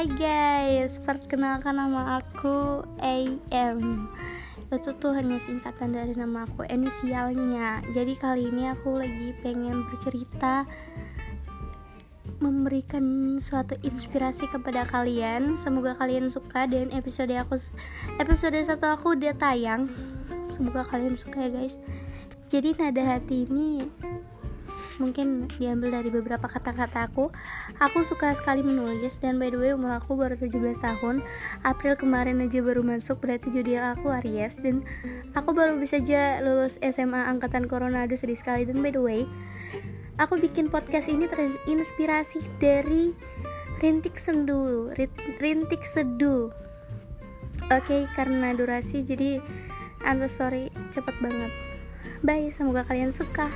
Hai guys, perkenalkan nama aku AM Itu tuh hanya singkatan dari nama aku, inisialnya. Jadi kali ini aku lagi pengen bercerita Memberikan suatu inspirasi kepada kalian. Semoga kalian suka dan episode aku Episode satu aku udah tayang. Semoga kalian suka ya guys. Jadi nada hati ini mungkin diambil dari beberapa kata-kata aku. Aku suka sekali menulis dan by the way umur aku baru 17 tahun. April kemarin aja baru masuk berarti judul aku Aries. Dan aku baru bisa aja lulus SMA angkatan Corona aduh sedih sekali. Dan by the way aku bikin podcast ini terinspirasi dari rintik sendu rintik seduh oke okay, karena durasi jadi I'm sorry cepet banget. Bye semoga kalian suka